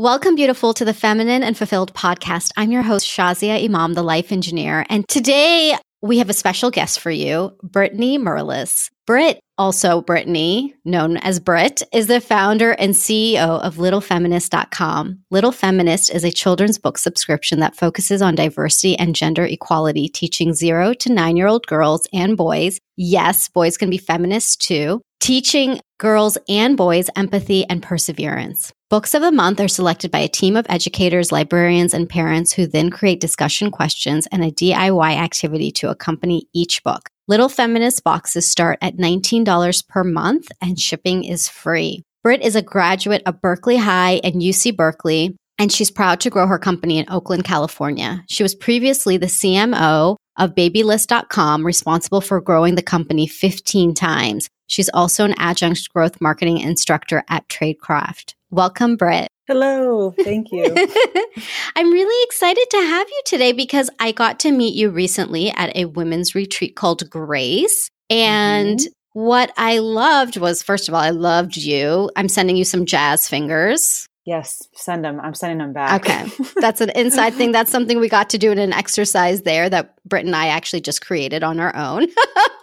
Welcome, beautiful, to the Feminine and Fulfilled podcast. I'm your host, Shazia Imam, the life engineer. And today we have a special guest for you, Brittany Merlis. Britt, also Brittany, known as Britt, is the founder and CEO of LittleFeminist.com. Little Feminist is a children's book subscription that focuses on diversity and gender equality, teaching zero to nine year old girls and boys. Yes, boys can be feminists too, teaching girls and boys empathy and perseverance. Books of the month are selected by a team of educators, librarians, and parents who then create discussion questions and a DIY activity to accompany each book. Little Feminist boxes start at $19 per month and shipping is free. Britt is a graduate of Berkeley High and UC Berkeley, and she's proud to grow her company in Oakland, California. She was previously the CMO of babylist.com, responsible for growing the company 15 times. She's also an adjunct growth marketing instructor at Tradecraft. Welcome, Britt. Hello, thank you. I'm really excited to have you today because I got to meet you recently at a women's retreat called Grace. And mm-hmm. what I loved was, first of all, I loved you. I'm sending you some jazz fingers. Yes, send them. I'm sending them back. Okay. That's an inside thing. That's something we got to do in an exercise there that Britt and I actually just created on our own.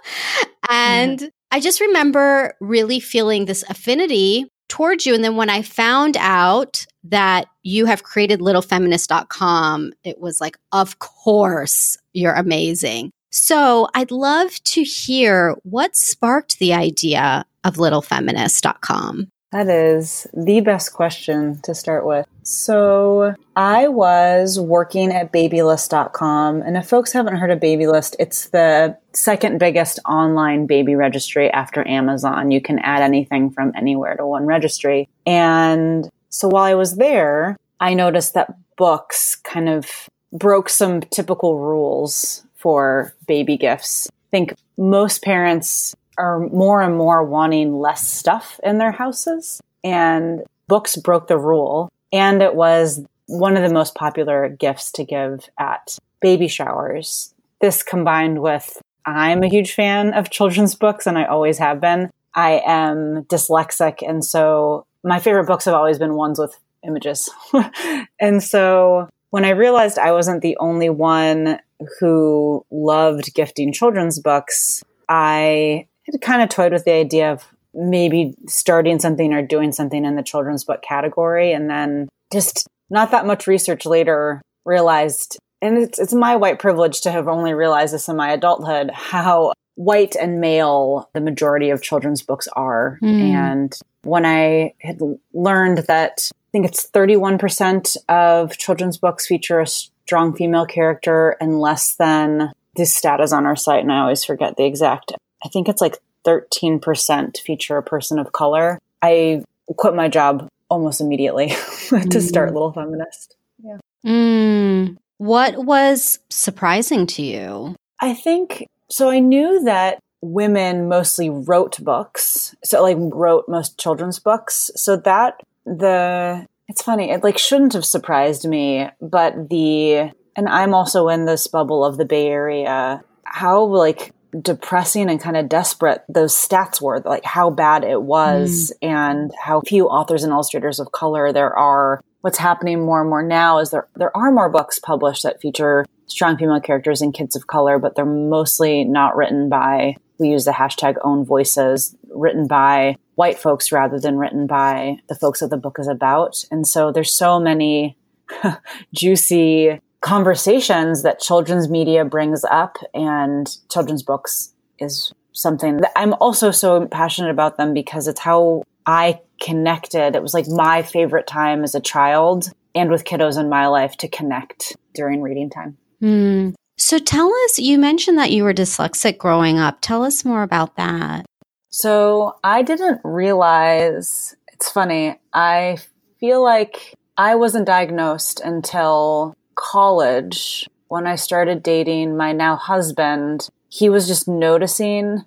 and yeah. I just remember really feeling this affinity towards you. And then when I found out that you have created littlefeminist.com, it was like, of course, you're amazing. So I'd love to hear what sparked the idea of littlefeminist.com. That is the best question to start with. So, I was working at babylist.com. And if folks haven't heard of Babylist, it's the second biggest online baby registry after Amazon. You can add anything from anywhere to one registry. And so, while I was there, I noticed that books kind of broke some typical rules for baby gifts. I think most parents are more and more wanting less stuff in their houses. And books broke the rule. And it was one of the most popular gifts to give at baby showers. This combined with I'm a huge fan of children's books and I always have been. I am dyslexic. And so my favorite books have always been ones with images. and so when I realized I wasn't the only one who loved gifting children's books, I had kind of toyed with the idea of maybe starting something or doing something in the children's book category. And then just not that much research later realized, and it's, it's my white privilege to have only realized this in my adulthood, how white and male the majority of children's books are. Mm. And when I had learned that I think it's 31% of children's books feature a strong female character and less than this stat is on our site and I always forget the exact I think it's like 13% feature a person of color. I quit my job almost immediately to start mm. Little Feminist. Yeah. Mm. What was surprising to you? I think so. I knew that women mostly wrote books, so like wrote most children's books. So that the it's funny, it like shouldn't have surprised me, but the and I'm also in this bubble of the Bay Area. How like depressing and kind of desperate those stats were, like how bad it was mm. and how few authors and illustrators of color there are. What's happening more and more now is there there are more books published that feature strong female characters and kids of color, but they're mostly not written by we use the hashtag own voices, written by white folks rather than written by the folks that the book is about. And so there's so many juicy conversations that children's media brings up and children's books is something that I'm also so passionate about them because it's how I connected. It was like my favorite time as a child and with kiddos in my life to connect during reading time. Mm. So tell us, you mentioned that you were dyslexic growing up. Tell us more about that. So I didn't realize, it's funny, I feel like I wasn't diagnosed until college, when I started dating my now husband, he was just noticing.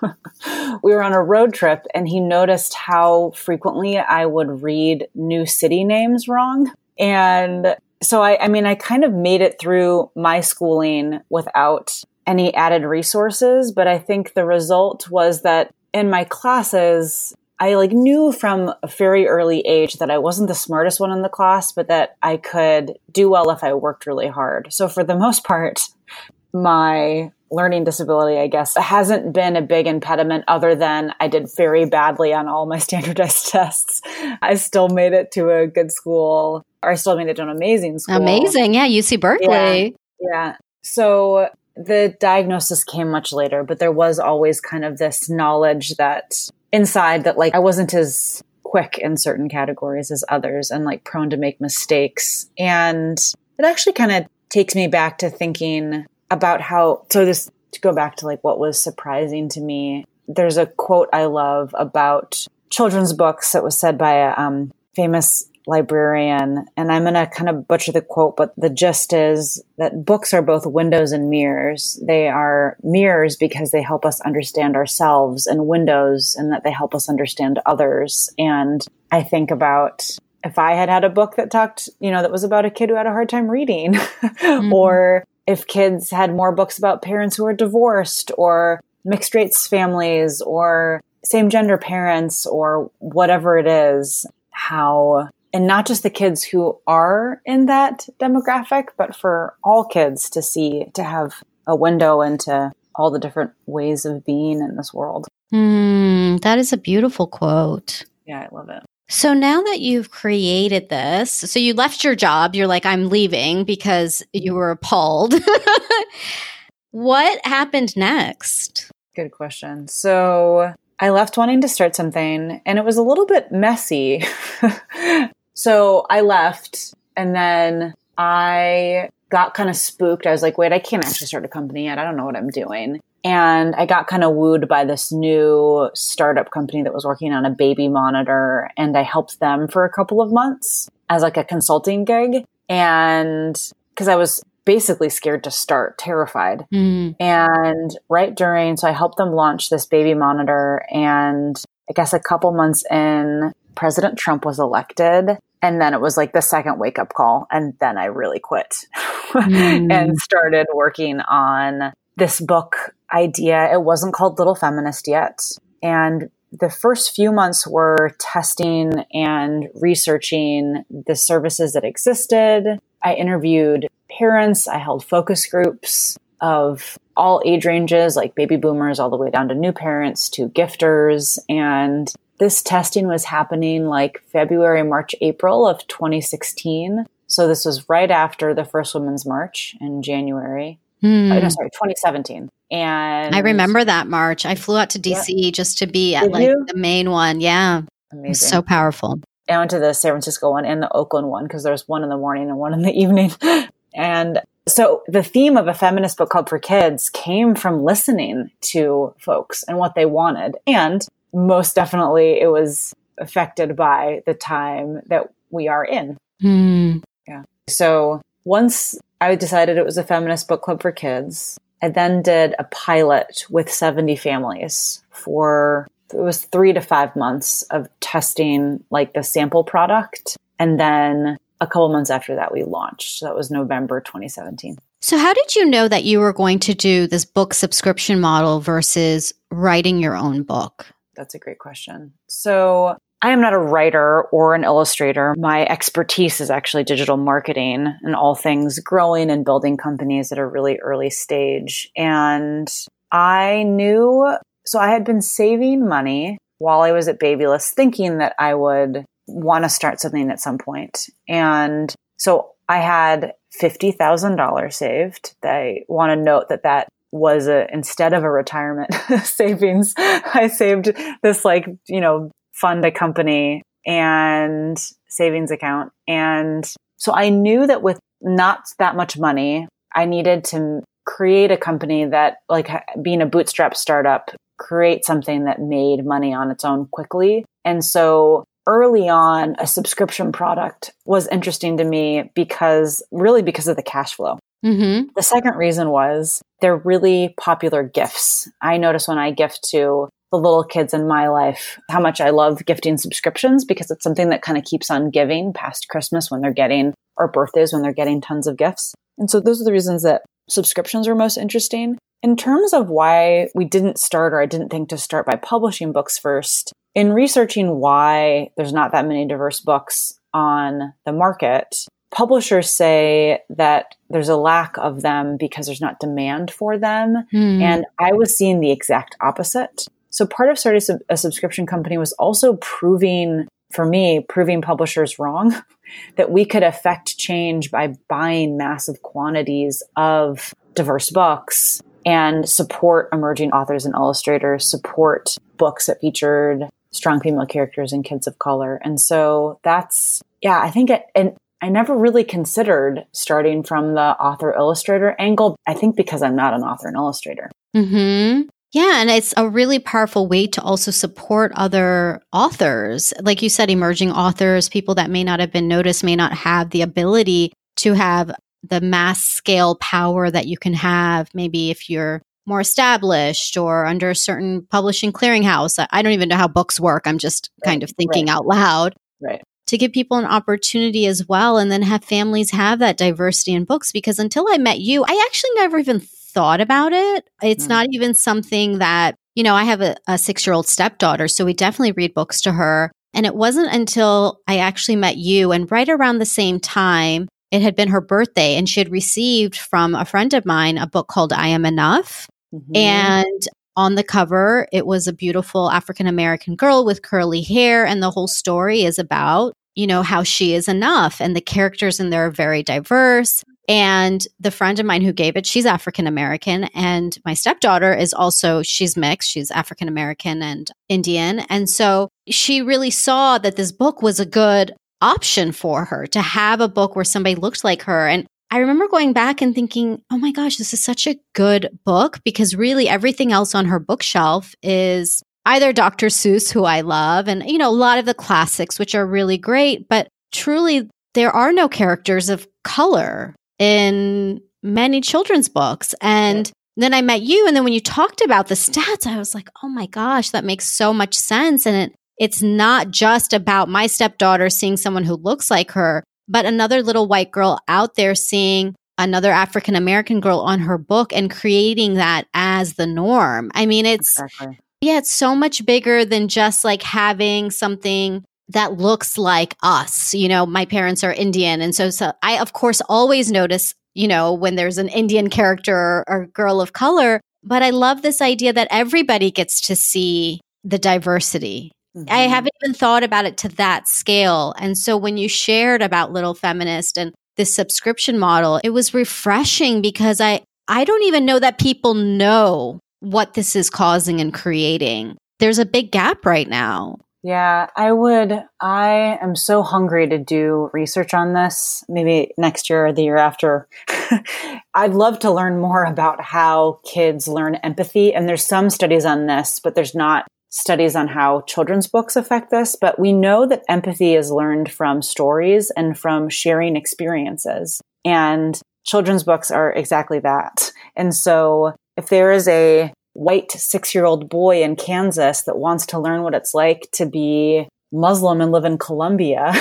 we were on a road trip and he noticed how frequently I would read new city names wrong. And so I, I mean, I kind of made it through my schooling without any added resources, but I think the result was that in my classes, I like knew from a very early age that I wasn't the smartest one in the class, but that I could do well if I worked really hard. So for the most part, my learning disability, I guess, hasn't been a big impediment other than I did very badly on all my standardized tests. I still made it to a good school, or I still made it to an amazing school. Amazing. Yeah, UC Berkeley. Yeah. yeah. So the diagnosis came much later, but there was always kind of this knowledge that inside that like I wasn't as quick in certain categories as others and like prone to make mistakes. And it actually kind of takes me back to thinking about how, so this, to go back to like what was surprising to me, there's a quote I love about children's books that was said by a um, famous librarian. And I'm going to kind of butcher the quote, but the gist is that books are both windows and mirrors. They are mirrors because they help us understand ourselves and windows and that they help us understand others. And I think about if I had had a book that talked, you know, that was about a kid who had a hard time reading mm-hmm. or if kids had more books about parents who are divorced or mixed race families or same gender parents or whatever it is, how, and not just the kids who are in that demographic, but for all kids to see, to have a window into all the different ways of being in this world. Mm, that is a beautiful quote. Yeah, I love it. So now that you've created this, so you left your job, you're like, I'm leaving because you were appalled. what happened next? Good question. So I left wanting to start something and it was a little bit messy. so I left and then I got kind of spooked. I was like, wait, I can't actually start a company yet. I don't know what I'm doing. And I got kind of wooed by this new startup company that was working on a baby monitor. And I helped them for a couple of months as like a consulting gig. And because I was basically scared to start, terrified. Mm. And right during, so I helped them launch this baby monitor. And I guess a couple months in, President Trump was elected. And then it was like the second wake up call. And then I really quit mm. and started working on this book idea. It wasn't called Little Feminist yet. And the first few months were testing and researching the services that existed. I interviewed parents. I held focus groups of all age ranges, like baby boomers all the way down to new parents to gifters. And this testing was happening like February, March, April of 2016. So this was right after the first Women's March in January. Hmm. Oh, no, sorry, 2017. And I remember that March. I flew out to DC yeah. just to be at Did like you? the main one. Yeah. Amazing. so powerful. I went to the San Francisco one and the Oakland one because there's one in the morning and one in the evening. and so the theme of a feminist book club for kids came from listening to folks and what they wanted. And most definitely it was affected by the time that we are in. Mm. Yeah. So once I decided it was a feminist book club for kids. I then did a pilot with 70 families for it was three to five months of testing like the sample product. And then a couple months after that, we launched. So that was November 2017. So, how did you know that you were going to do this book subscription model versus writing your own book? That's a great question. So, I am not a writer or an illustrator. My expertise is actually digital marketing and all things growing and building companies at a really early stage. And I knew, so I had been saving money while I was at Babylist, thinking that I would want to start something at some point. And so I had $50,000 saved. I want to note that that was a, instead of a retirement savings, I saved this like, you know, fund a company and savings account. And so I knew that with not that much money, I needed to create a company that like being a bootstrap startup, create something that made money on its own quickly. And so early on, a subscription product was interesting to me because really because of the cash flow. Mm-hmm. The second reason was they're really popular gifts. I notice when I gift to the little kids in my life, how much I love gifting subscriptions because it's something that kind of keeps on giving past Christmas when they're getting, or birthdays when they're getting tons of gifts. And so those are the reasons that subscriptions are most interesting. In terms of why we didn't start or I didn't think to start by publishing books first, in researching why there's not that many diverse books on the market, publishers say that there's a lack of them because there's not demand for them. Hmm. And I was seeing the exact opposite. So part of starting a subscription company was also proving, for me, proving publishers wrong. that we could affect change by buying massive quantities of diverse books and support emerging authors and illustrators, support books that featured strong female characters and kids of color. And so that's, yeah, I think it, and I never really considered starting from the author illustrator angle. I think because I'm not an author and illustrator. hmm Yeah, and it's a really powerful way to also support other authors. Like you said, emerging authors, people that may not have been noticed, may not have the ability to have the mass scale power that you can have. Maybe if you're more established or under a certain publishing clearinghouse. I don't even know how books work. I'm just kind of thinking right. out loud. Right to give people an opportunity as well and then have families have that diversity in books because until I met you, I actually never even thought about it. It's mm. not even something that, you know, I have a, a six year old stepdaughter, so we definitely read books to her. And it wasn't until I actually met you and right around the same time, it had been her birthday and she had received from a friend of mine a book called I Am Enough. Mm-hmm. And on the cover, it was a beautiful African American girl with curly hair. And the whole story is about you know, how she is enough. And the characters in there are very diverse. And the friend of mine who gave it, she's African American. And my stepdaughter is also, she's mixed. She's African American and Indian. And so she really saw that this book was a good option for her to have a book where somebody looked like her. And I remember going back and thinking, oh my gosh, this is such a good book because really everything else on her bookshelf is either Dr. Seuss, who I love, and, you know, a lot of the classics, which are really great, but truly there are no characters of color in many children's books. And yeah. then I met you. And then when you talked about the stats, I was like, oh my gosh, that makes so much sense. And it, it's not just about my stepdaughter seeing someone who looks like her, but another little white girl out there seeing another African American girl on her book and creating that as the norm. I mean, it's exactly. Yeah, it's so much bigger than just like having something that looks like us. You know, my parents are Indian. And so, so I, of course, always notice, you know, when there's an Indian character or, or girl of color. But I love this idea that everybody gets to see the diversity. Mm-hmm. I haven't even thought about it to that scale. And so when you shared about Little Feminist and this subscription model, it was refreshing because I, I don't even know that people know what this is causing and creating. There's a big gap right now. Yeah, I would. I am so hungry to do research on this, maybe next year or the year after. I'd love to learn more about how kids learn empathy. And there's some studies on this, but there's not studies on how children's books affect this. But we know that empathy is learned from stories and from sharing experiences. And children's books are exactly that. And so if there is a white six year old boy in Kansas that wants to learn what it's like to be Muslim and live in Colombia,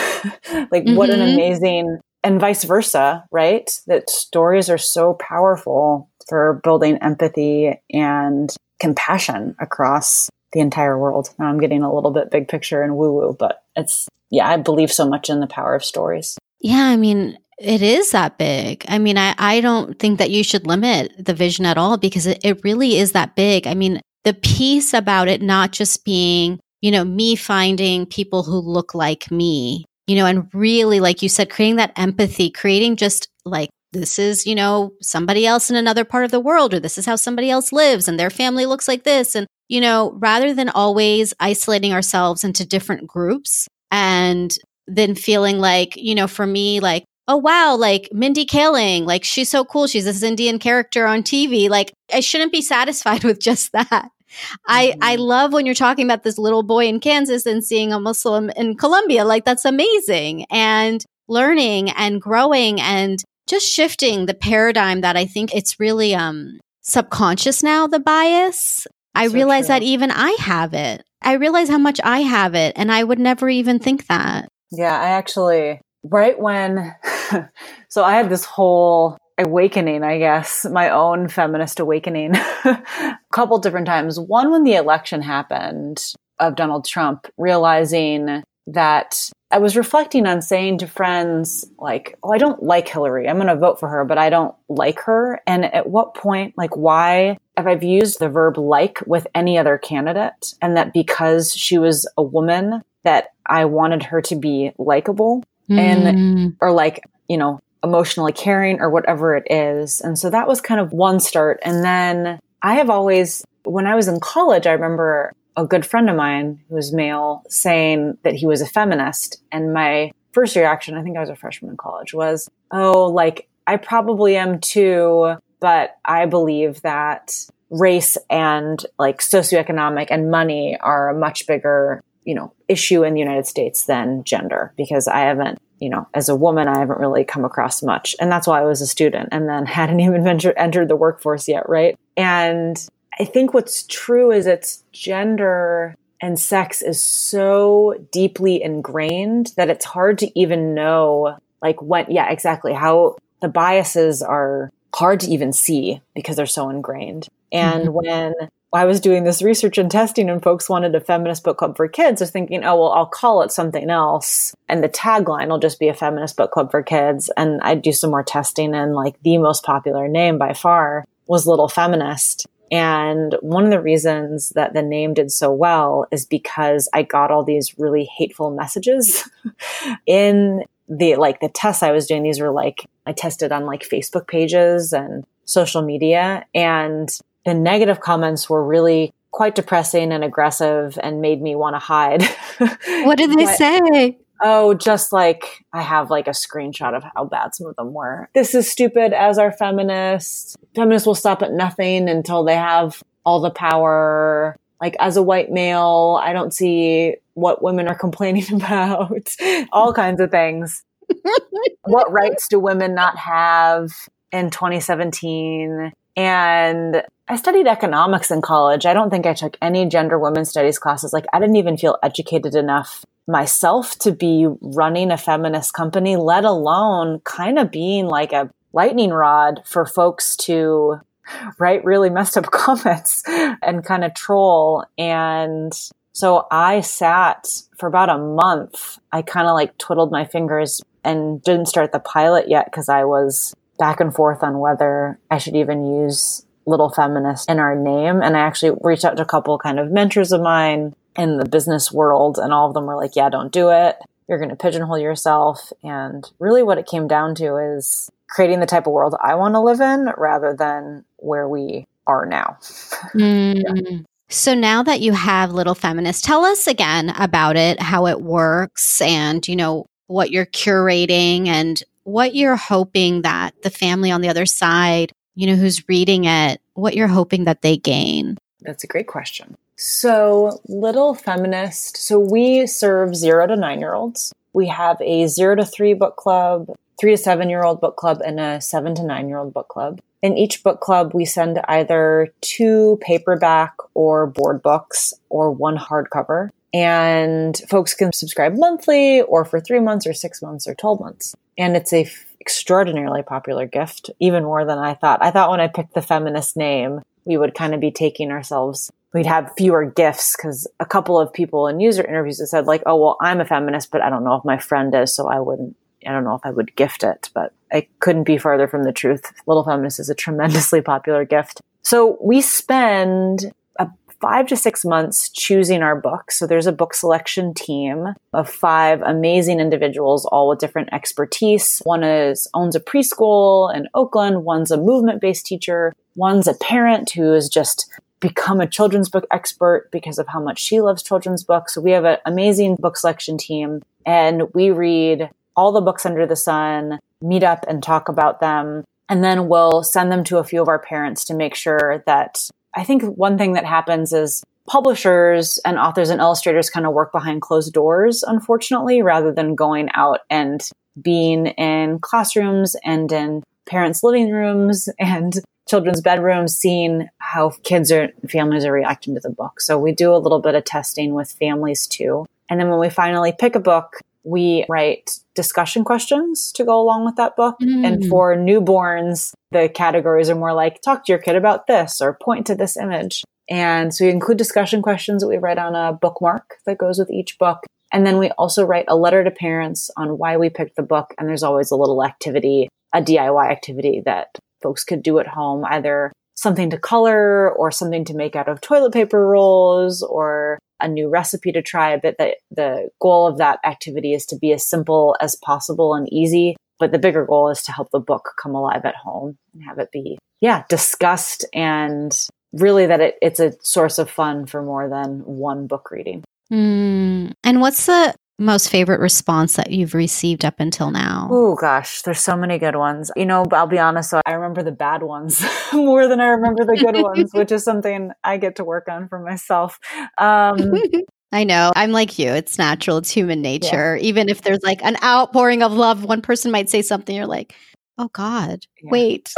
like mm-hmm. what an mm-hmm. amazing, and vice versa, right? That stories are so powerful for building empathy and compassion across the entire world. Now I'm getting a little bit big picture and woo woo, but it's, yeah, I believe so much in the power of stories. Yeah. I mean, it is that big. I mean, I, I don't think that you should limit the vision at all because it, it really is that big. I mean, the piece about it not just being, you know, me finding people who look like me, you know, and really, like you said, creating that empathy, creating just like, this is, you know, somebody else in another part of the world, or this is how somebody else lives and their family looks like this. And, you know, rather than always isolating ourselves into different groups and then feeling like, you know, for me, like, oh wow, like Mindy Kaling, like she's so cool. She's this Indian character on TV. Like I shouldn't be satisfied with just that. Mm-hmm. I I love when you're talking about this little boy in Kansas and seeing a Muslim in Colombia. Like that's amazing. And learning and growing and just shifting the paradigm that I think it's really um subconscious now, the bias. I so realize true. that even I have it. I realize how much I have it and I would never even think that. Yeah, I actually right when so I had this whole awakening, I guess, my own feminist awakening a couple different times. One when the election happened, of Donald Trump, realizing that I was reflecting on saying to friends, like, oh, I don't like Hillary. I'm going to vote for her, but I don't like her. And at what point, like, why have I used the verb like with any other candidate? And that because she was a woman, that I wanted her to be likable mm. and, or like, you know, emotionally caring or whatever it is. And so that was kind of one start. And then I have always, when I was in college, I remember a good friend of mine who was male saying that he was a feminist. And my first reaction, I think I was a freshman in college, was, oh, like, I probably am too, but I believe that race and like socioeconomic and money are a much bigger, you know, issue in the United States than gender because I haven't you know, as a woman, I haven't really come across much. And that's why I was a student and then hadn't even ventured, entered the workforce yet, right? And I think what's true is it's gender and sex is so deeply ingrained that it's hard to even know, like, what, yeah, exactly, how the biases are hard to even see because they're so ingrained. And mm-hmm. when I was doing this research and testing and folks wanted a feminist book club for kids. I was thinking, oh, well, I'll call it something else. And the tagline will just be a feminist book club for kids. And I'd do some more testing and like the most popular name by far was Little Feminist. And one of the reasons that the name did so well is because I got all these really hateful messages in the like the tests I was doing. These were like, I tested on like Facebook pages and social media and the negative comments were really quite depressing and aggressive and made me want to hide. What did they but, say? Oh, just like I have like a screenshot of how bad some of them were. This is stupid as our feminists. Feminists will stop at nothing until they have all the power. Like as a white male, I don't see what women are complaining about. all kinds of things. what rights do women not have in 2017? And I studied economics in college. I don't think I took any gender women studies classes. Like, I didn't even feel educated enough myself to be running a feminist company, let alone kind of being like a lightning rod for folks to write really messed up comments and kind of troll. And so I sat for about a month. I kind of like twiddled my fingers and didn't start the pilot yet because I was back and forth on whether I should even use little feminist in our name. And I actually reached out to a couple kind of mentors of mine in the business world, and all of them were like, yeah, don't do it. You're going to pigeonhole yourself. And really, what it came down to is creating the type of world I want to live in rather than where we are now. Mm. yeah. So now that you have Little Feminist, tell us again about it, how it works, and you know what you're curating and what you're hoping that the family on the other side you know, who's reading it, what you're hoping that they gain? That's a great question. So, Little Feminist, so we serve zero to nine year olds. We have a zero to three book club, three to seven year old book club, and a seven to nine year old book club. In each book club, we send either two paperback or board books or one hardcover. And folks can subscribe monthly or for three months or six months or 12 months. And it's a extraordinarily popular gift, even more than I thought. I thought when I picked the feminist name, we would kind of be taking ourselves, we'd have fewer gifts because a couple of people in user interviews said, like, oh, well, I'm a feminist, but I don't know if my friend is, so I wouldn't, I don't know if I would gift it, but I couldn't be farther from the truth. Little Feminist is a tremendously popular gift. So we spend five to six months choosing our books. So there's a book selection team of five amazing individuals, all with different expertise. One is owns a preschool in Oakland. One's a movement based teacher. One's a parent who has just become a children's book expert because of how much she loves children's books. So we have an amazing book selection team and we read all the books under the sun, meet up and talk about them. And then we'll send them to a few of our parents to make sure that I think one thing that happens is publishers and authors and illustrators kind of work behind closed doors, unfortunately, rather than going out and being in classrooms and in parents' living rooms and children's bedrooms, seeing how kids or families are reacting to the book. So we do a little bit of testing with families too. And then when we finally pick a book, we write discussion questions to go along with that book. Mm. And for newborns, the categories are more like talk to your kid about this or point to this image. And so we include discussion questions that we write on a bookmark that goes with each book. And then we also write a letter to parents on why we picked the book. And there's always a little activity, a DIY activity that folks could do at home, either something to color or something to make out of toilet paper rolls or a new recipe to try. But the, the goal of that activity is to be as simple as possible and easy. But the bigger goal is to help the book come alive at home and have it be, yeah, discussed and really that it, it's a source of fun for more than one book reading. Mm. And what's the most favorite response that you've received up until now? Oh gosh, there's so many good ones. You know, I'll be honest, I remember the bad ones more than I remember the good ones, which is something I get to work on for myself. Um, I know. I'm like you. It's natural. It's human nature. Yeah. Even if there's like an outpouring of love, one person might say something, you're like, oh God, yeah. wait.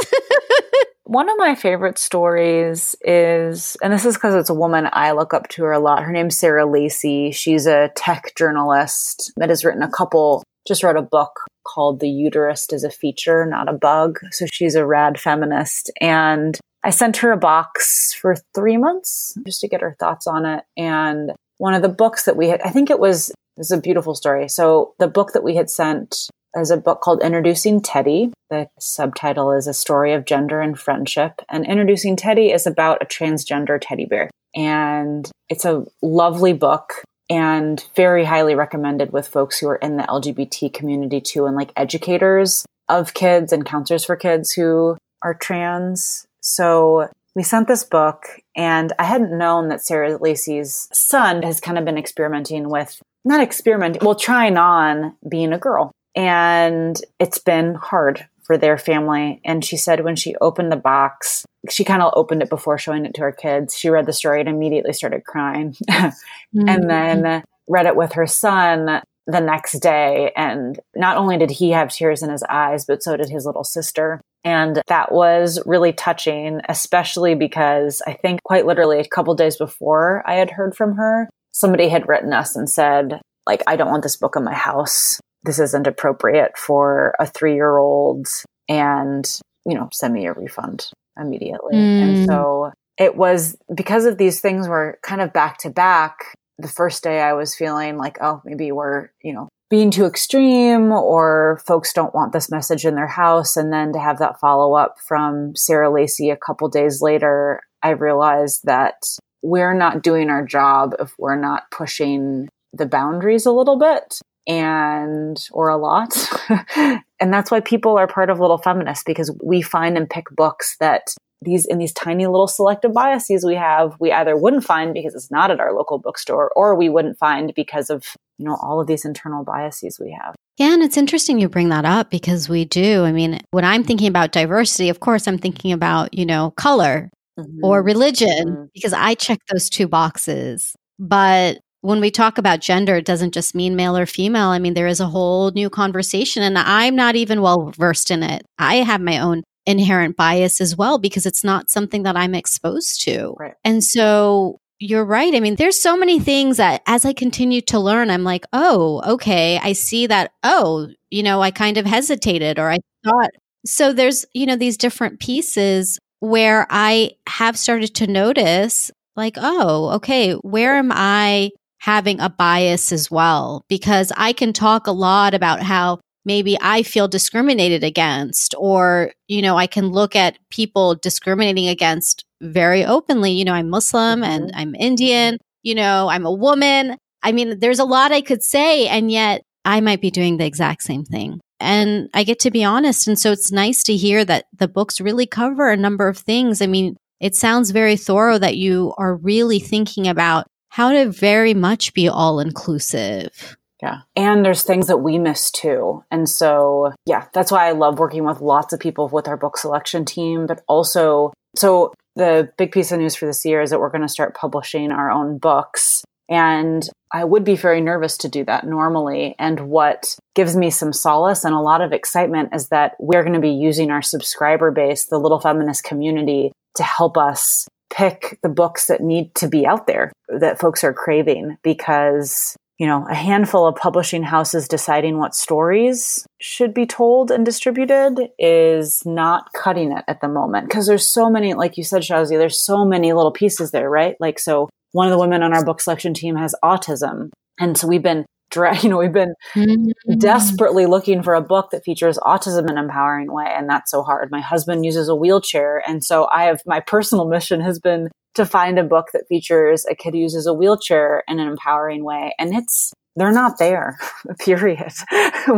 One of my favorite stories is, and this is because it's a woman I look up to her a lot. Her name's Sarah Lacy. She's a tech journalist that has written a couple, just wrote a book called The Uterus is a Feature, Not a Bug. So she's a rad feminist. And I sent her a box for three months just to get her thoughts on it. And one of the books that we had, I think it was, this is a beautiful story. So the book that we had sent is a book called Introducing Teddy. The subtitle is A Story of Gender and Friendship. And Introducing Teddy is about a transgender teddy bear. And it's a lovely book and very highly recommended with folks who are in the LGBT community too, and like educators of kids and counselors for kids who are trans. So we sent this book and I hadn't known that Sarah Lacy's son has kind of been experimenting with not experimenting, well, trying on being a girl. And it's been hard for their family. And she said when she opened the box, she kind of opened it before showing it to her kids. She read the story and immediately started crying. mm-hmm. And then read it with her son the next day. And not only did he have tears in his eyes, but so did his little sister. And that was really touching, especially because I think quite literally a couple days before I had heard from her, somebody had written us and said, like, I don't want this book in my house this isn't appropriate for a three year old and, you know, send me a refund immediately. Mm. And so it was because of these things were kind of back to back. The first day I was feeling like, oh, maybe we're, you know, being too extreme or folks don't want this message in their house. And then to have that follow up from Sarah Lacy a couple days later, I realized that we're not doing our job if we're not pushing the boundaries a little bit and or a lot and that's why people are part of little feminists because we find and pick books that these in these tiny little selective biases we have we either wouldn't find because it's not at our local bookstore or we wouldn't find because of you know all of these internal biases we have yeah and it's interesting you bring that up because we do i mean when i'm thinking about diversity of course i'm thinking about you know color mm-hmm. or religion mm-hmm. because i check those two boxes but when we talk about gender, it doesn't just mean male or female. I mean, there is a whole new conversation, and I'm not even well versed in it. I have my own inherent bias as well because it's not something that I'm exposed to. Right. And so you're right. I mean, there's so many things that as I continue to learn, I'm like, oh, okay, I see that. Oh, you know, I kind of hesitated or I thought. So there's, you know, these different pieces where I have started to notice like, oh, okay, where am I having a bias as well, because I can talk a lot about how maybe I feel discriminated against, or, you know, I can look at people discriminating against very openly. You know, I'm Muslim and mm-hmm. I'm Indian, you know, I'm a woman. I mean, there's a lot I could say, and yet I might be doing the exact same thing. And I get to be honest. And so it's nice to hear that the books really cover a number of things. I mean, it sounds very thorough that you are really thinking about how to very much be all inclusive. Yeah. And there's things that we miss too. And so, yeah, that's why I love working with lots of people with our book selection team, but also, so the big piece of news for this year is that we're going to start publishing our own books. And I would be very nervous to do that normally. And what gives me some solace and a lot of excitement is that we're going to be using our subscriber base, the Little Feminist community, to help us pick the books that need to be out there that folks are craving because you know, a handful of publishing houses deciding what stories should be told and distributed is not cutting it at the moment. Cause there's so many, like you said, Shazia, there's so many little pieces there, right? Like, so one of the women on our book selection team has autism. And so we've been you know, we've been mm-hmm. desperately looking for a book that features autism in an empowering way. And that's so hard. My husband uses a wheelchair. And so I have my personal mission has been to find a book that features a kid who uses a wheelchair in an empowering way. And it's, they're not there, period.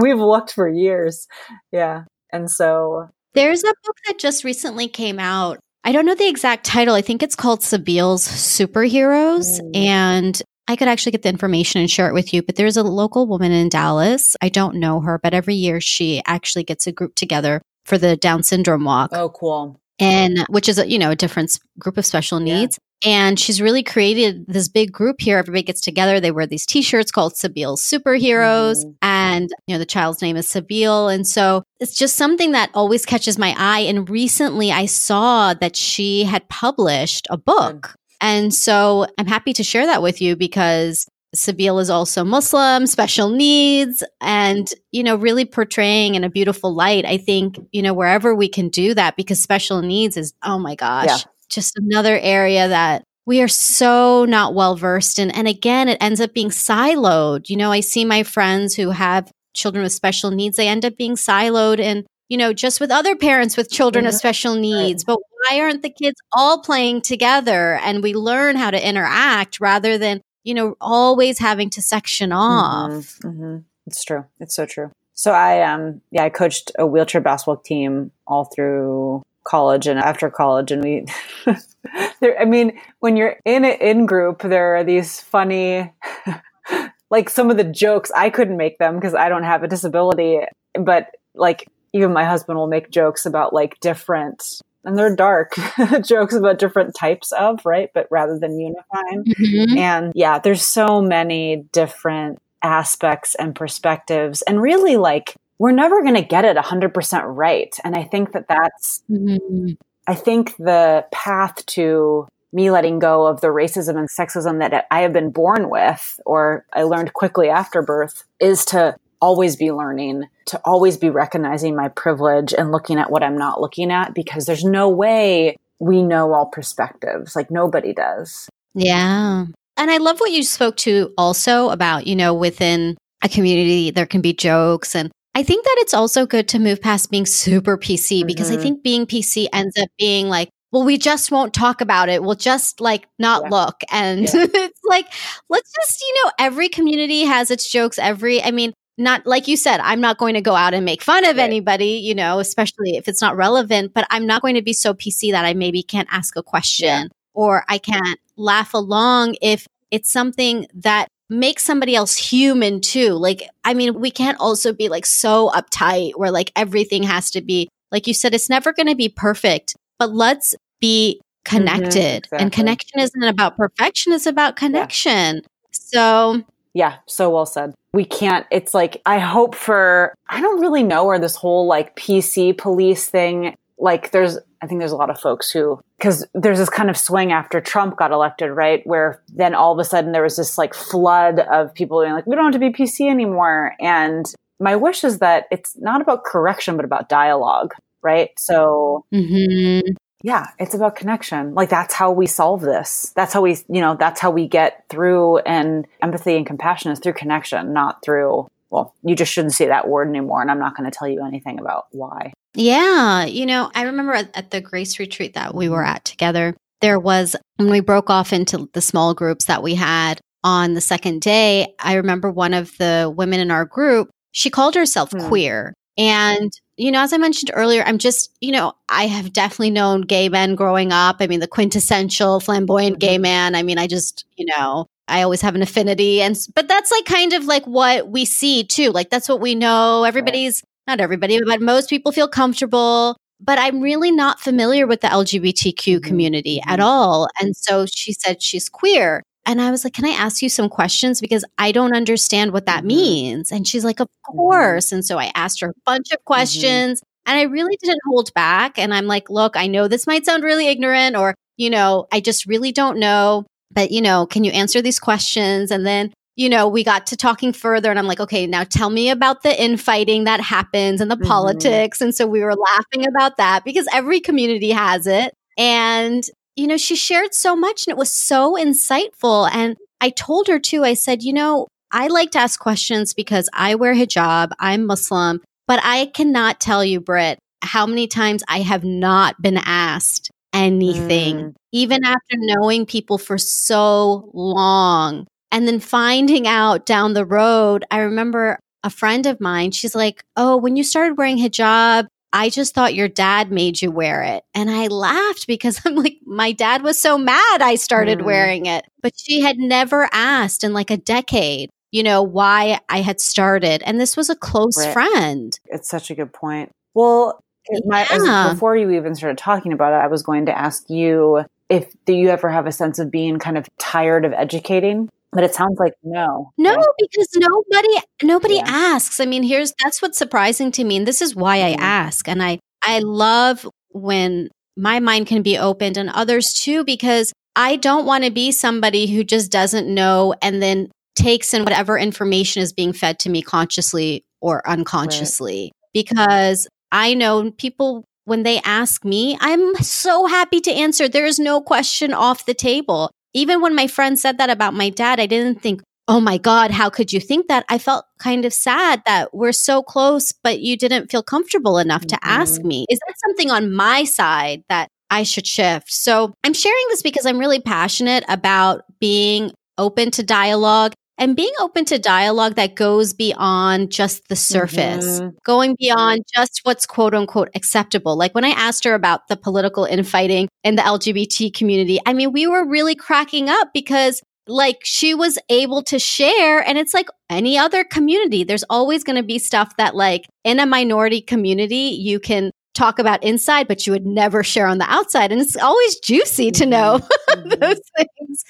We've looked for years. Yeah. And so there's a book that just recently came out. I don't know the exact title. I think it's called Sabile's Superheroes. Mm. And I could actually get the information and share it with you, but there's a local woman in Dallas. I don't know her, but every year she actually gets a group together for the Down syndrome walk. Oh, cool. And which is a, you know, a different group of special needs. Yeah. And she's really created this big group here. Everybody gets together. They wear these t-shirts called Sabile's Superheroes. Mm-hmm. And, you know, the child's name is Sabile. And so it's just something that always catches my eye. And recently I saw that she had published a book and so I'm happy to share that with you because Sabile is also Muslim, special needs, and, you know, really portraying in a beautiful light. I think, you know, wherever we can do that because special needs is, oh my gosh, yeah. just another area that we are so not well versed in. And again, it ends up being siloed. You know, I see my friends who have children with special needs, they end up being siloed in you know, just with other parents with children mm-hmm. of special needs. Right. But why aren't the kids all playing together and we learn how to interact rather than, you know, always having to section mm-hmm. off? Mm-hmm. Mm-hmm. It's true. It's so true. So I, um, yeah, I coached a wheelchair basketball team all through college and after college. And we, there, I mean, when you're in an in group, there are these funny, like some of the jokes, I couldn't make them because I don't have a disability, but like even my husband will make jokes about like different and they're dark jokes about different types of right but rather than unifying mm-hmm. and yeah there's so many different aspects and perspectives and really like we're never going to get it 100% right and i think that that's mm-hmm. i think the path to me letting go of the racism and sexism that i have been born with or i learned quickly after birth is to always be learning, to always be recognizing my privilege and looking at what I'm not looking at because there's no way we know all perspectives. Like nobody does. Yeah. And I love what you spoke to also about, you know, within a community, there can be jokes. And I think that it's also good to move past being super PC mm-hmm. because I mm-hmm. think being PC ends up being like, well, we just won't talk about it. We'll just like not yeah. look. And yeah. it's like, let's just, you know, every community has its jokes. Every, I mean, not like you said, I'm not going to go out and make fun of right. anybody, you know, especially if it's not relevant, but I'm not going to be so PC that I maybe can't ask a question yeah. or I can't laugh along if it's something that makes somebody else human too. Like, I mean, we can't also be like so uptight where like everything has to be, like you said, it's never going to be perfect, but let's be mm-hmm. connected. Mm-hmm, exactly. And connection isn't about perfection, it's about connection. Yeah. So, yeah, so well said. We can't, it's like, I hope for, I don't really know where this whole like PC police thing, like there's, I think there's a lot of folks who, because there's this kind of swing after Trump got elected, right? Where then all of a sudden there was this like flood of people being like, we don't have to be PC anymore. And my wish is that it's not about correction, but about dialogue, right? So mm-hmm yeah, it's about connection. Like that's how we solve this. That's how we, you know, that's how we get through and empathy and compassion is through connection, not through, well, you just shouldn't say that word anymore. And I'm not going to tell you anything about why. Yeah. You know, I remember at, at the grace retreat that we were at together, there was, when we broke off into the small groups that we had on the second day, I remember one of the women in our group, she called herself hmm. queer. And you know, as I mentioned earlier, I'm just, you know, I have definitely known gay men growing up. I mean, the quintessential flamboyant gay mm-hmm. man. I mean, I just, you know, I always have an affinity. And, but that's like kind of like what we see too. Like, that's what we know. Everybody's, not everybody, but most people feel comfortable. But I'm really not familiar with the LGBTQ mm-hmm. community at mm-hmm. all. And so she said she's queer. And I was like, Can I ask you some questions? Because I don't understand what that mm-hmm. means. And she's like, Of mm-hmm. course. And so I asked her a bunch of mm-hmm. questions mm-hmm. and I really didn't hold back. And I'm like, Look, I know this might sound really ignorant or, you know, I just really don't know. But, you know, can you answer these questions? And then you know, we got to talking further and I'm like, okay, now tell me about the infighting that happens and the mm-hmm. politics. And so we were laughing about that because every community has it. And, you know, she shared so much and it was so insightful. And I told her too, I said, you know, I like to ask questions because I wear hijab, I'm Muslim, but I cannot tell you, Britt, how many times I have not been asked anything, mm. even after knowing people for so long. And then finding out down the road, I remember a friend of mine, she's like, Oh, when you started wearing hijab, I just thought your dad made you wear it. And I laughed because I'm like, my dad was so mad I started mm. wearing it. But she had never asked in like a decade, you know, why I had started. And this was a close right. friend. It's such a good point. Well, my, as, before you even started talking about it, I was going to ask you if do you ever have a sense of being kind of tired of educating? But it sounds like no. No, right? because nobody nobody yeah. asks. I mean, here's that's what's surprising to me and this is why mm-hmm. I ask. And I I love when my mind can be opened and others too because I don't want to be somebody who just doesn't know and then takes in whatever information is being fed to me consciously or unconsciously right. because I know people when they ask me, I'm so happy to answer. There is no question off the table. Even when my friend said that about my dad, I didn't think, oh my God, how could you think that? I felt kind of sad that we're so close, but you didn't feel comfortable enough mm-hmm. to ask mm-hmm. me. Is that something on my side that I should shift? So I'm sharing this because I'm really passionate about being open to dialogue and being open to dialogue that goes beyond just the surface, mm-hmm. going beyond just what's quote unquote acceptable. Like when I asked her about the political infighting in the LGBT community, I mean, we were really cracking up because like she was able to share and it's like any other community there's always going to be stuff that like in a minority community you can talk about inside but you would never share on the outside and it's always juicy to know mm-hmm. those things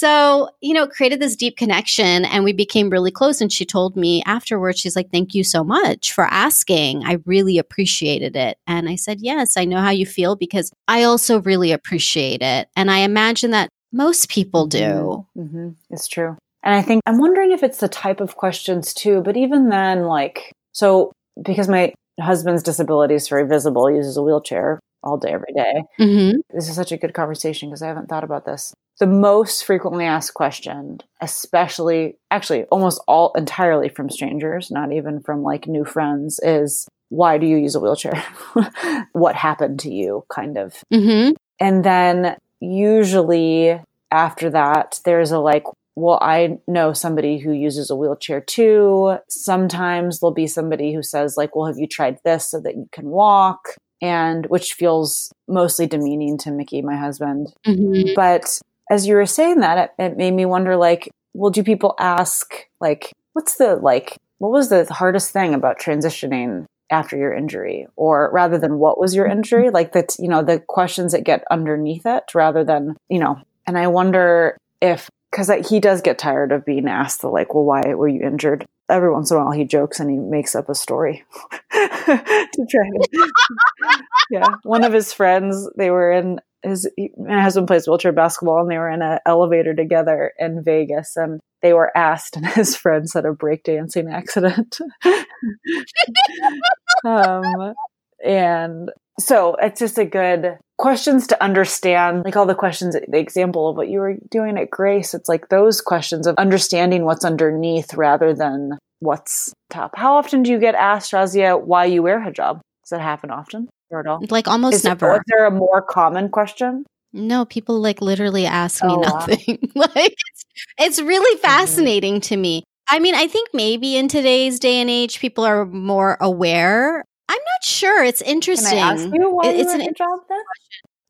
so, you know, created this deep connection and we became really close. And she told me afterwards, she's like, Thank you so much for asking. I really appreciated it. And I said, Yes, I know how you feel because I also really appreciate it. And I imagine that most people do. Mm-hmm. mm-hmm. It's true. And I think I'm wondering if it's the type of questions too, but even then, like, so because my husband's disability is very visible, he uses a wheelchair all day, every day. Mm-hmm. This is such a good conversation because I haven't thought about this the most frequently asked question, especially actually almost all entirely from strangers, not even from like new friends, is why do you use a wheelchair? what happened to you? Kind of. Mm-hmm. And then usually after that, there's a like, well, I know somebody who uses a wheelchair too. Sometimes there'll be somebody who says, like, well, have you tried this so that you can walk? And which feels mostly demeaning to Mickey, my husband. Mm-hmm. But as you were saying that, it, it made me wonder like, well, do people ask, like, what's the, like, what was the hardest thing about transitioning after your injury? Or rather than what was your injury, like that, you know, the questions that get underneath it rather than, you know, and I wonder if, because he does get tired of being asked the like, well, why were you injured? Every once in a while, he jokes and he makes up a story to try to. yeah, one of his friends, they were in his my husband plays wheelchair basketball and they were in an elevator together in Vegas and they were asked and his friends had a breakdancing accident. um, and so it's just a good questions to understand like all the questions the example of what you were doing at grace it's like those questions of understanding what's underneath rather than what's top how often do you get asked razia why you wear hijab does that happen often or at all? like almost is never. Is there a more common question? No, people like literally ask me oh, nothing. Wow. like it's, it's really mm-hmm. fascinating mm-hmm. to me. I mean, I think maybe in today's day and age, people are more aware. I'm not sure. It's interesting. Can I ask you why it's an job then?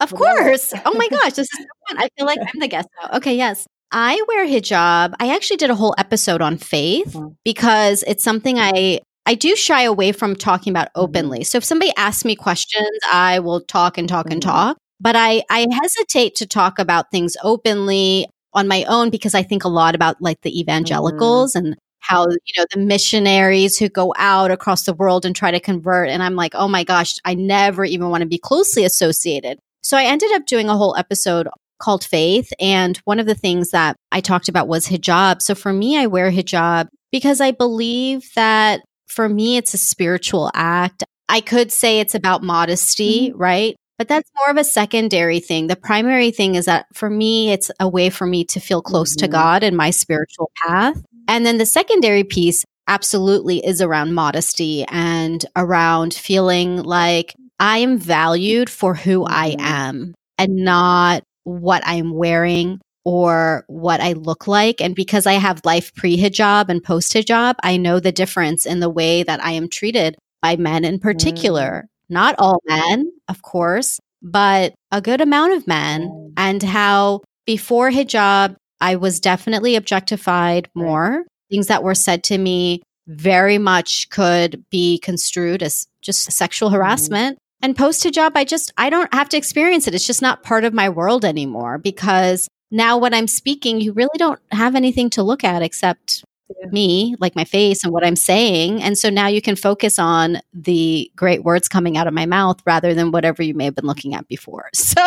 Of course. oh my gosh, this is so fun. I feel like I'm the guest now. Okay, yes. I wear hijab. I actually did a whole episode on faith mm-hmm. because it's something I I do shy away from talking about mm-hmm. openly. So if somebody asks me questions, I will talk and talk and mm-hmm. talk. But I, I hesitate to talk about things openly on my own because I think a lot about like the evangelicals mm-hmm. and how, you know, the missionaries who go out across the world and try to convert. And I'm like, oh my gosh, I never even want to be closely associated. So I ended up doing a whole episode called Faith. And one of the things that I talked about was hijab. So for me, I wear hijab because I believe that for me, it's a spiritual act. I could say it's about modesty, mm-hmm. right? But that's more of a secondary thing. The primary thing is that for me, it's a way for me to feel close mm-hmm. to God and my spiritual path. And then the secondary piece absolutely is around modesty and around feeling like I am valued for who I mm-hmm. am and not what I'm wearing or what I look like. And because I have life pre hijab and post hijab, I know the difference in the way that I am treated by men in particular. Mm. Not all men, of course, but a good amount of men, and how before hijab, I was definitely objectified more. Things that were said to me very much could be construed as just sexual mm-hmm. harassment. Mm. And post hijab, I just, I don't have to experience it. It's just not part of my world anymore because now when I'm speaking, you really don't have anything to look at except yeah. me, like my face and what I'm saying. And so now you can focus on the great words coming out of my mouth rather than whatever you may have been looking at before. So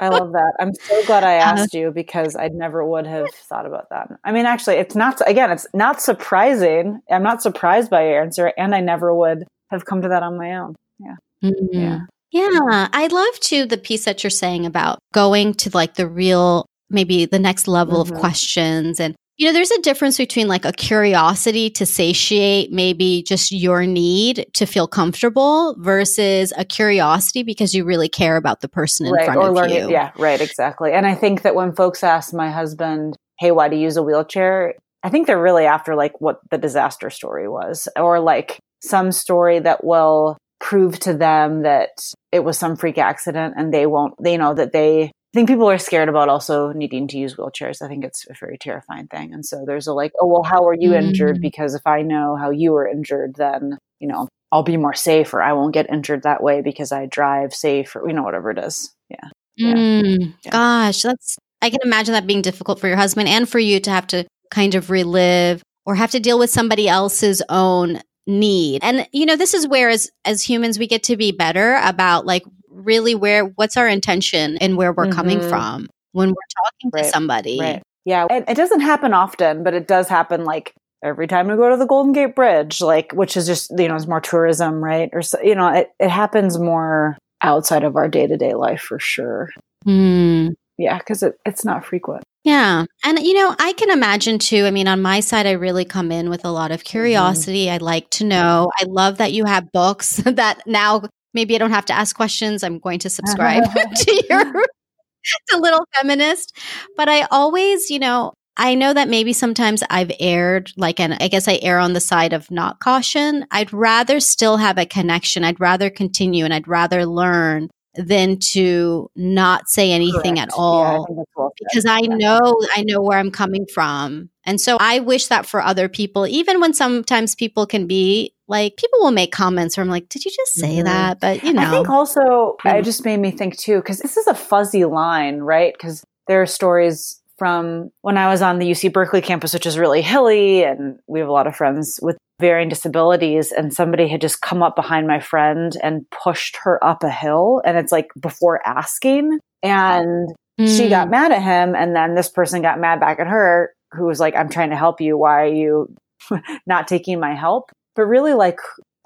I love that. I'm so glad I asked uh, you because I never would have thought about that. I mean, actually, it's not, again, it's not surprising. I'm not surprised by your answer, and I never would have come to that on my own. Yeah. Mm-hmm. Yeah. Yeah, I love too the piece that you're saying about going to like the real, maybe the next level mm-hmm. of questions. And, you know, there's a difference between like a curiosity to satiate maybe just your need to feel comfortable versus a curiosity because you really care about the person in right, front of you. Yeah, right, exactly. And I think that when folks ask my husband, hey, why do you use a wheelchair? I think they're really after like what the disaster story was or like some story that will prove to them that it was some freak accident and they won't, they know that they, I think people are scared about also needing to use wheelchairs. I think it's a very terrifying thing. And so there's a like, oh, well, how are you mm. injured? Because if I know how you were injured, then, you know, I'll be more safe or I won't get injured that way because I drive safe or, you know, whatever it is. Yeah. Mm, yeah. Gosh, that's, I can imagine that being difficult for your husband and for you to have to kind of relive or have to deal with somebody else's own need. And you know, this is where as as humans we get to be better about like really where what's our intention and where we're mm-hmm. coming from when we're talking right. to somebody. Right. Yeah, it, it doesn't happen often, but it does happen like every time we go to the Golden Gate Bridge, like which is just you know it's more tourism, right? Or so, you know, it it happens more outside of our day to day life for sure. Mm. Yeah, because it, it's not frequent. Yeah. And, you know, I can imagine too. I mean, on my side, I really come in with a lot of mm-hmm. curiosity. Mm-hmm. I like to know. I love that you have books that now maybe I don't have to ask questions. I'm going to subscribe to your to Little Feminist. But I always, you know, I know that maybe sometimes I've erred, like, and I guess I err on the side of not caution. I'd rather still have a connection. I'd rather continue and I'd rather learn than to not say anything Correct. at all yeah, I because I know I know where I'm coming from. And so I wish that for other people, even when sometimes people can be like, people will make comments where I'm like, did you just say mm-hmm. that? But you know, I think also it just made me think too, because this is a fuzzy line, right? Because there are stories from when I was on the UC Berkeley campus, which is really hilly, and we have a lot of friends with varying disabilities. And somebody had just come up behind my friend and pushed her up a hill. And it's like before asking. And mm. she got mad at him. And then this person got mad back at her, who was like, I'm trying to help you. Why are you not taking my help? But really, like,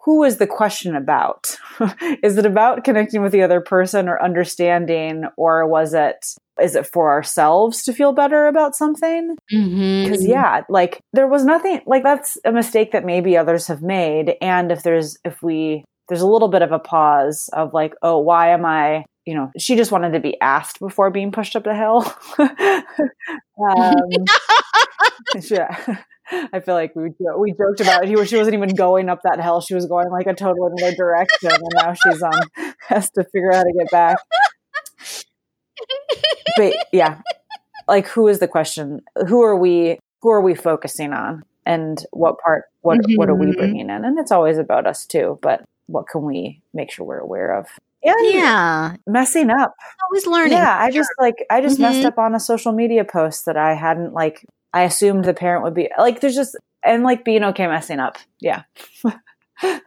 who is the question about? is it about connecting with the other person or understanding, or was it is it for ourselves to feel better about something? Because, mm-hmm. yeah, like there was nothing like that's a mistake that maybe others have made. And if there's, if we, there's a little bit of a pause of like, oh, why am I, you know, she just wanted to be asked before being pushed up the hill. um, yeah. I feel like we we joked about it. She wasn't even going up that hill; she was going like a total other direction, and now she's um has to figure out how to get back but yeah, like who is the question? Who are we? Who are we focusing on? And what part? What mm-hmm. what are we mm-hmm. bringing in? And it's always about us too. But what can we make sure we're aware of? And yeah, messing up. Always learning. Yeah, I just like I just mm-hmm. messed up on a social media post that I hadn't like. I assumed the parent would be like. There's just and like being okay messing up. Yeah. not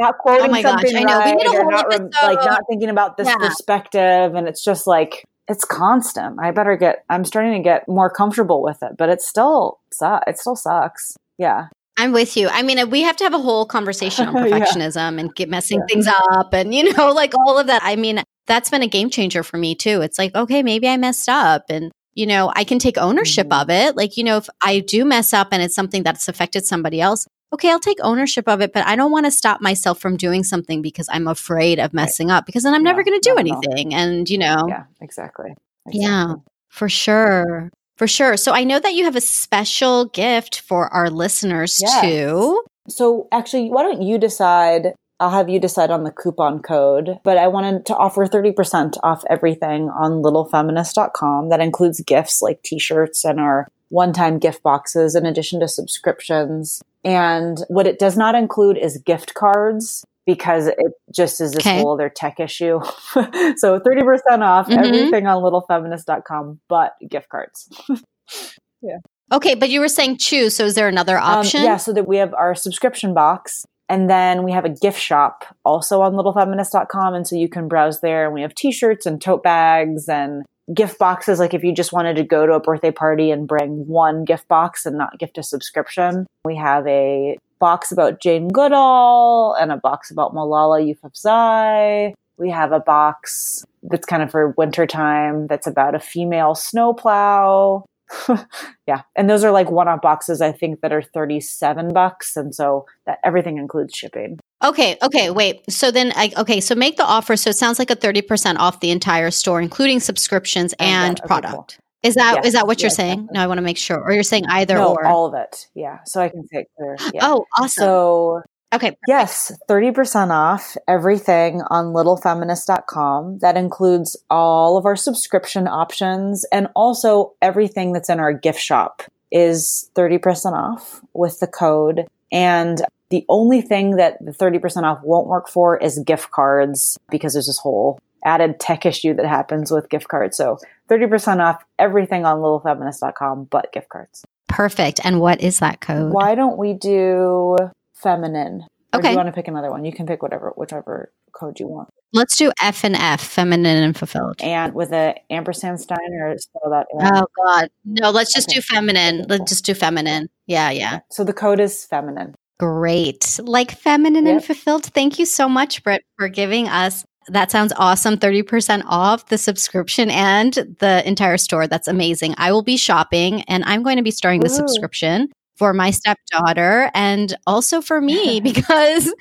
oh quoting oh something gosh, right, or not like not thinking about this yeah. perspective, and it's just like it's constant. I better get. I'm starting to get more comfortable with it, but it still it still sucks. Yeah. I'm with you. I mean, we have to have a whole conversation on perfectionism yeah. and get messing yeah. things up and, you know, like all of that. I mean, that's been a game changer for me too. It's like, okay, maybe I messed up and, you know, I can take ownership mm-hmm. of it. Like, you know, if I do mess up and it's something that's affected somebody else, okay, I'll take ownership of it, but I don't want to stop myself from doing something because I'm afraid of messing right. up because then I'm never going to do anything. And, you know, yeah, exactly. exactly. Yeah, for sure. For sure. So I know that you have a special gift for our listeners yes. too. So actually, why don't you decide? I'll have you decide on the coupon code, but I wanted to offer 30% off everything on littlefeminist.com. That includes gifts like t shirts and our one time gift boxes in addition to subscriptions. And what it does not include is gift cards because it just is this okay. whole other tech issue. so 30% off mm-hmm. everything on littlefeminist.com but gift cards. yeah. Okay, but you were saying choose. So is there another um, option? Um, yeah, so that we have our subscription box and then we have a gift shop also on littlefeminist.com. And so you can browse there and we have t-shirts and tote bags and gift boxes. Like if you just wanted to go to a birthday party and bring one gift box and not gift a subscription, we have a box about Jane Goodall and a box about Malala Yousafzai. We have a box that's kind of for wintertime that's about a female snowplow. yeah. And those are like one off boxes, I think, that are 37 bucks. And so that everything includes shipping. Okay. Okay. Wait. So then, I, okay. So make the offer. So it sounds like a 30% off the entire store, including subscriptions and, uh, and product. Cool. Is that yes, is that what you're saying? Definitely. No, I want to make sure. Or you're saying either no, or? all of it. Yeah. So I can say it clear. Yeah. Oh, awesome. So Okay. Perfect. Yes, 30% off everything on littlefeminist.com. That includes all of our subscription options and also everything that's in our gift shop is 30% off with the code. And the only thing that the 30% off won't work for is gift cards because there's this whole added tech issue that happens with gift cards. So 30% off everything on littlefeminist.com but gift cards. Perfect. And what is that code? Why don't we do feminine? Or okay. do you want to pick another one? You can pick whatever, whichever code you want. Let's do F and F, feminine and fulfilled. And with a ampersand sign or spell that. Oh God, no! Let's just okay. do feminine. Let's just do feminine. Yeah, yeah. So the code is feminine. Great, like feminine yep. and fulfilled. Thank you so much, Britt, for giving us that sounds awesome. 30% off the subscription and the entire store. That's amazing. I will be shopping and I'm going to be starting the subscription for my stepdaughter and also for me because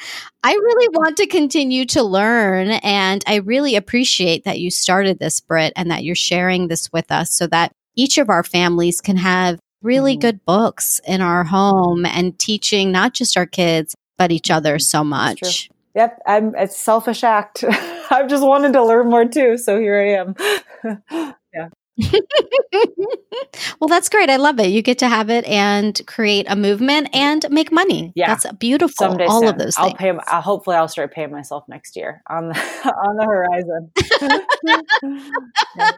I really want to continue to learn. And I really appreciate that you started this, Britt, and that you're sharing this with us so that each of our families can have really mm. good books in our home and teaching not just our kids, but each other so much. Yep, I'm it's selfish act. I've just wanted to learn more too, so here I am. yeah. well, that's great. I love it. You get to have it and create a movement and make money. Yeah, that's beautiful. Someday All soon. of those. I'll pay. I'll, hopefully, I'll start paying myself next year on the on the horizon. yeah.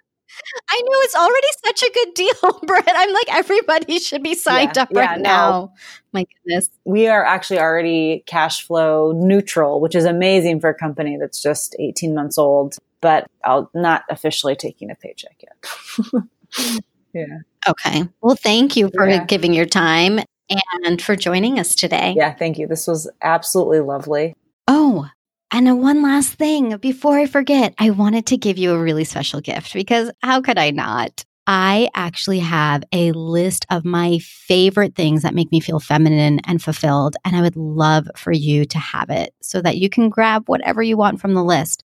I know it's already such a good deal, Brett. I'm like, everybody should be signed yeah, up yeah, right no. now. My goodness. We are actually already cash flow neutral, which is amazing for a company that's just 18 months old, but I'll not officially taking a paycheck yet. yeah. Okay. Well, thank you for yeah. giving your time and for joining us today. Yeah, thank you. This was absolutely lovely. Oh, and one last thing before I forget, I wanted to give you a really special gift because how could I not? I actually have a list of my favorite things that make me feel feminine and fulfilled. And I would love for you to have it so that you can grab whatever you want from the list.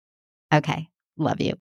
Okay. Love you.